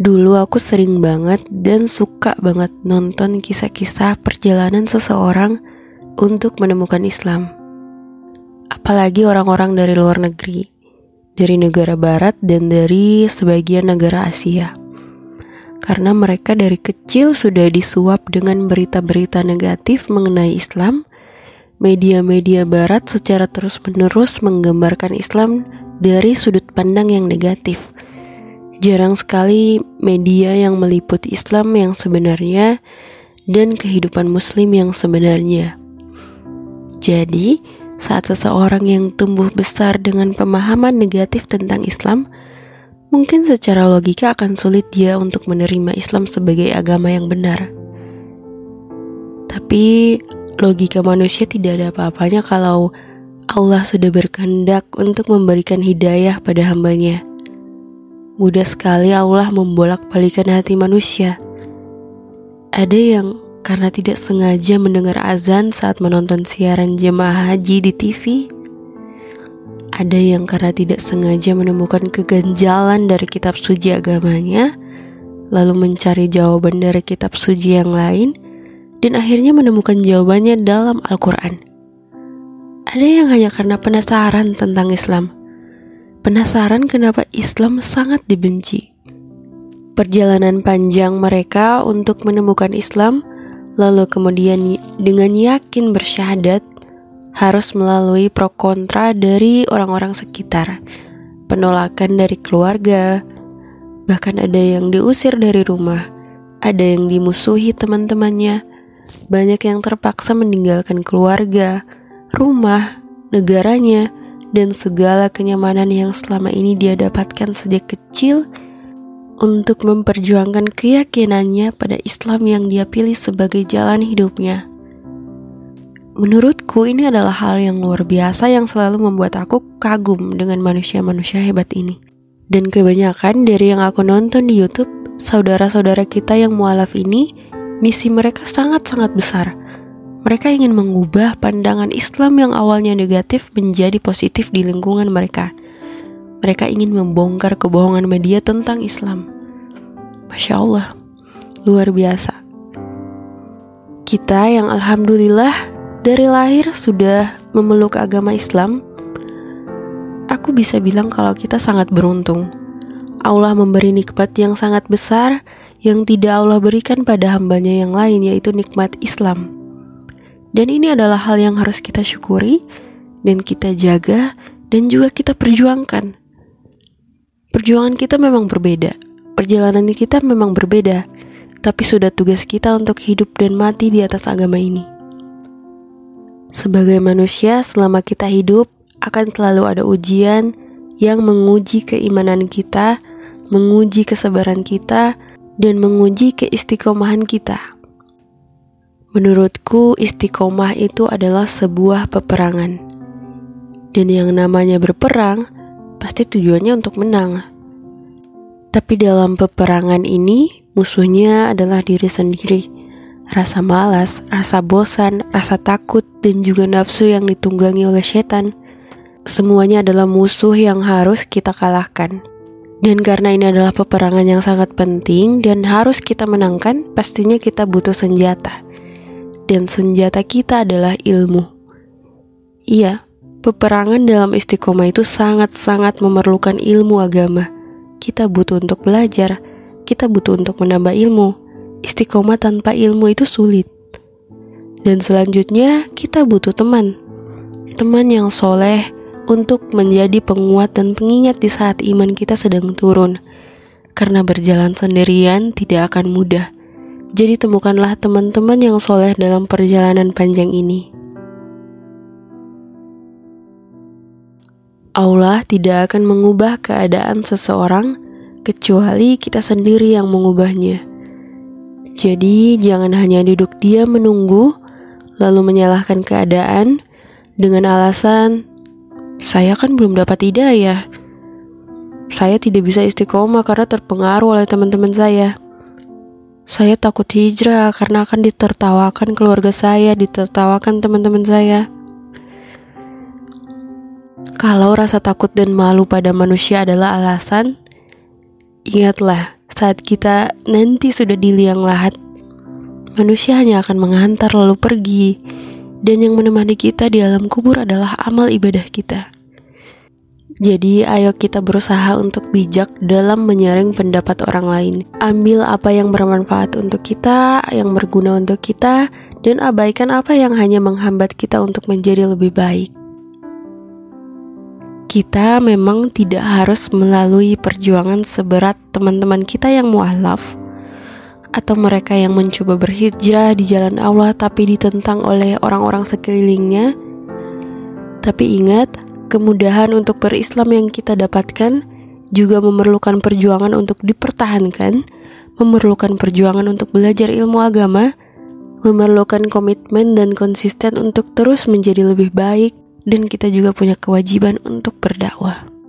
Dulu aku sering banget dan suka banget nonton kisah-kisah perjalanan seseorang untuk menemukan Islam. Apalagi orang-orang dari luar negeri, dari negara barat dan dari sebagian negara Asia. Karena mereka dari kecil sudah disuap dengan berita-berita negatif mengenai Islam, media-media barat secara terus-menerus menggambarkan Islam dari sudut pandang yang negatif Jarang sekali media yang meliput Islam yang sebenarnya dan kehidupan Muslim yang sebenarnya. Jadi, saat seseorang yang tumbuh besar dengan pemahaman negatif tentang Islam, mungkin secara logika akan sulit dia untuk menerima Islam sebagai agama yang benar. Tapi, logika manusia tidak ada apa-apanya kalau Allah sudah berkehendak untuk memberikan hidayah pada hambanya. Mudah sekali Allah membolak-balikan hati manusia. Ada yang karena tidak sengaja mendengar azan saat menonton siaran jemaah haji di TV. Ada yang karena tidak sengaja menemukan keganjalan dari kitab suci agamanya, lalu mencari jawaban dari kitab suci yang lain, dan akhirnya menemukan jawabannya dalam Al-Quran. Ada yang hanya karena penasaran tentang Islam Penasaran kenapa Islam sangat dibenci? Perjalanan panjang mereka untuk menemukan Islam, lalu kemudian dengan yakin bersyahadat, harus melalui pro kontra dari orang-orang sekitar, penolakan dari keluarga, bahkan ada yang diusir dari rumah, ada yang dimusuhi teman-temannya, banyak yang terpaksa meninggalkan keluarga, rumah, negaranya, dan segala kenyamanan yang selama ini dia dapatkan sejak kecil untuk memperjuangkan keyakinannya pada Islam yang dia pilih sebagai jalan hidupnya. Menurutku ini adalah hal yang luar biasa yang selalu membuat aku kagum dengan manusia-manusia hebat ini. Dan kebanyakan dari yang aku nonton di YouTube, saudara-saudara kita yang mualaf ini, misi mereka sangat-sangat besar mereka ingin mengubah pandangan Islam yang awalnya negatif menjadi positif di lingkungan mereka. Mereka ingin membongkar kebohongan media tentang Islam. Masya Allah, luar biasa. Kita yang Alhamdulillah dari lahir sudah memeluk agama Islam, aku bisa bilang kalau kita sangat beruntung. Allah memberi nikmat yang sangat besar yang tidak Allah berikan pada hambanya yang lain yaitu nikmat Islam. Dan ini adalah hal yang harus kita syukuri dan kita jaga dan juga kita perjuangkan. Perjuangan kita memang berbeda, perjalanan kita memang berbeda, tapi sudah tugas kita untuk hidup dan mati di atas agama ini. Sebagai manusia, selama kita hidup, akan selalu ada ujian yang menguji keimanan kita, menguji kesabaran kita, dan menguji keistiqomahan kita. Menurutku, istiqomah itu adalah sebuah peperangan, dan yang namanya berperang pasti tujuannya untuk menang. Tapi dalam peperangan ini, musuhnya adalah diri sendiri. Rasa malas, rasa bosan, rasa takut, dan juga nafsu yang ditunggangi oleh setan. Semuanya adalah musuh yang harus kita kalahkan. Dan karena ini adalah peperangan yang sangat penting dan harus kita menangkan, pastinya kita butuh senjata dan senjata kita adalah ilmu. Iya, peperangan dalam istiqomah itu sangat-sangat memerlukan ilmu agama. Kita butuh untuk belajar, kita butuh untuk menambah ilmu. Istiqomah tanpa ilmu itu sulit. Dan selanjutnya, kita butuh teman. Teman yang soleh untuk menjadi penguat dan pengingat di saat iman kita sedang turun. Karena berjalan sendirian tidak akan mudah jadi temukanlah teman-teman yang soleh dalam perjalanan panjang ini. Allah tidak akan mengubah keadaan seseorang kecuali kita sendiri yang mengubahnya. Jadi, jangan hanya duduk diam menunggu, lalu menyalahkan keadaan dengan alasan saya kan belum dapat hidayah. Saya tidak bisa istiqomah karena terpengaruh oleh teman-teman saya. Saya takut hijrah karena akan ditertawakan keluarga saya, ditertawakan teman-teman saya. Kalau rasa takut dan malu pada manusia adalah alasan, ingatlah saat kita nanti sudah di liang lahat, manusia hanya akan menghantar lalu pergi, dan yang menemani kita di alam kubur adalah amal ibadah kita. Jadi, ayo kita berusaha untuk bijak dalam menyaring pendapat orang lain. Ambil apa yang bermanfaat untuk kita, yang berguna untuk kita, dan abaikan apa yang hanya menghambat kita untuk menjadi lebih baik. Kita memang tidak harus melalui perjuangan seberat teman-teman kita yang mualaf atau mereka yang mencoba berhijrah di jalan Allah tapi ditentang oleh orang-orang sekelilingnya. Tapi ingat, kemudahan untuk berislam yang kita dapatkan juga memerlukan perjuangan untuk dipertahankan, memerlukan perjuangan untuk belajar ilmu agama, memerlukan komitmen dan konsisten untuk terus menjadi lebih baik dan kita juga punya kewajiban untuk berdakwah.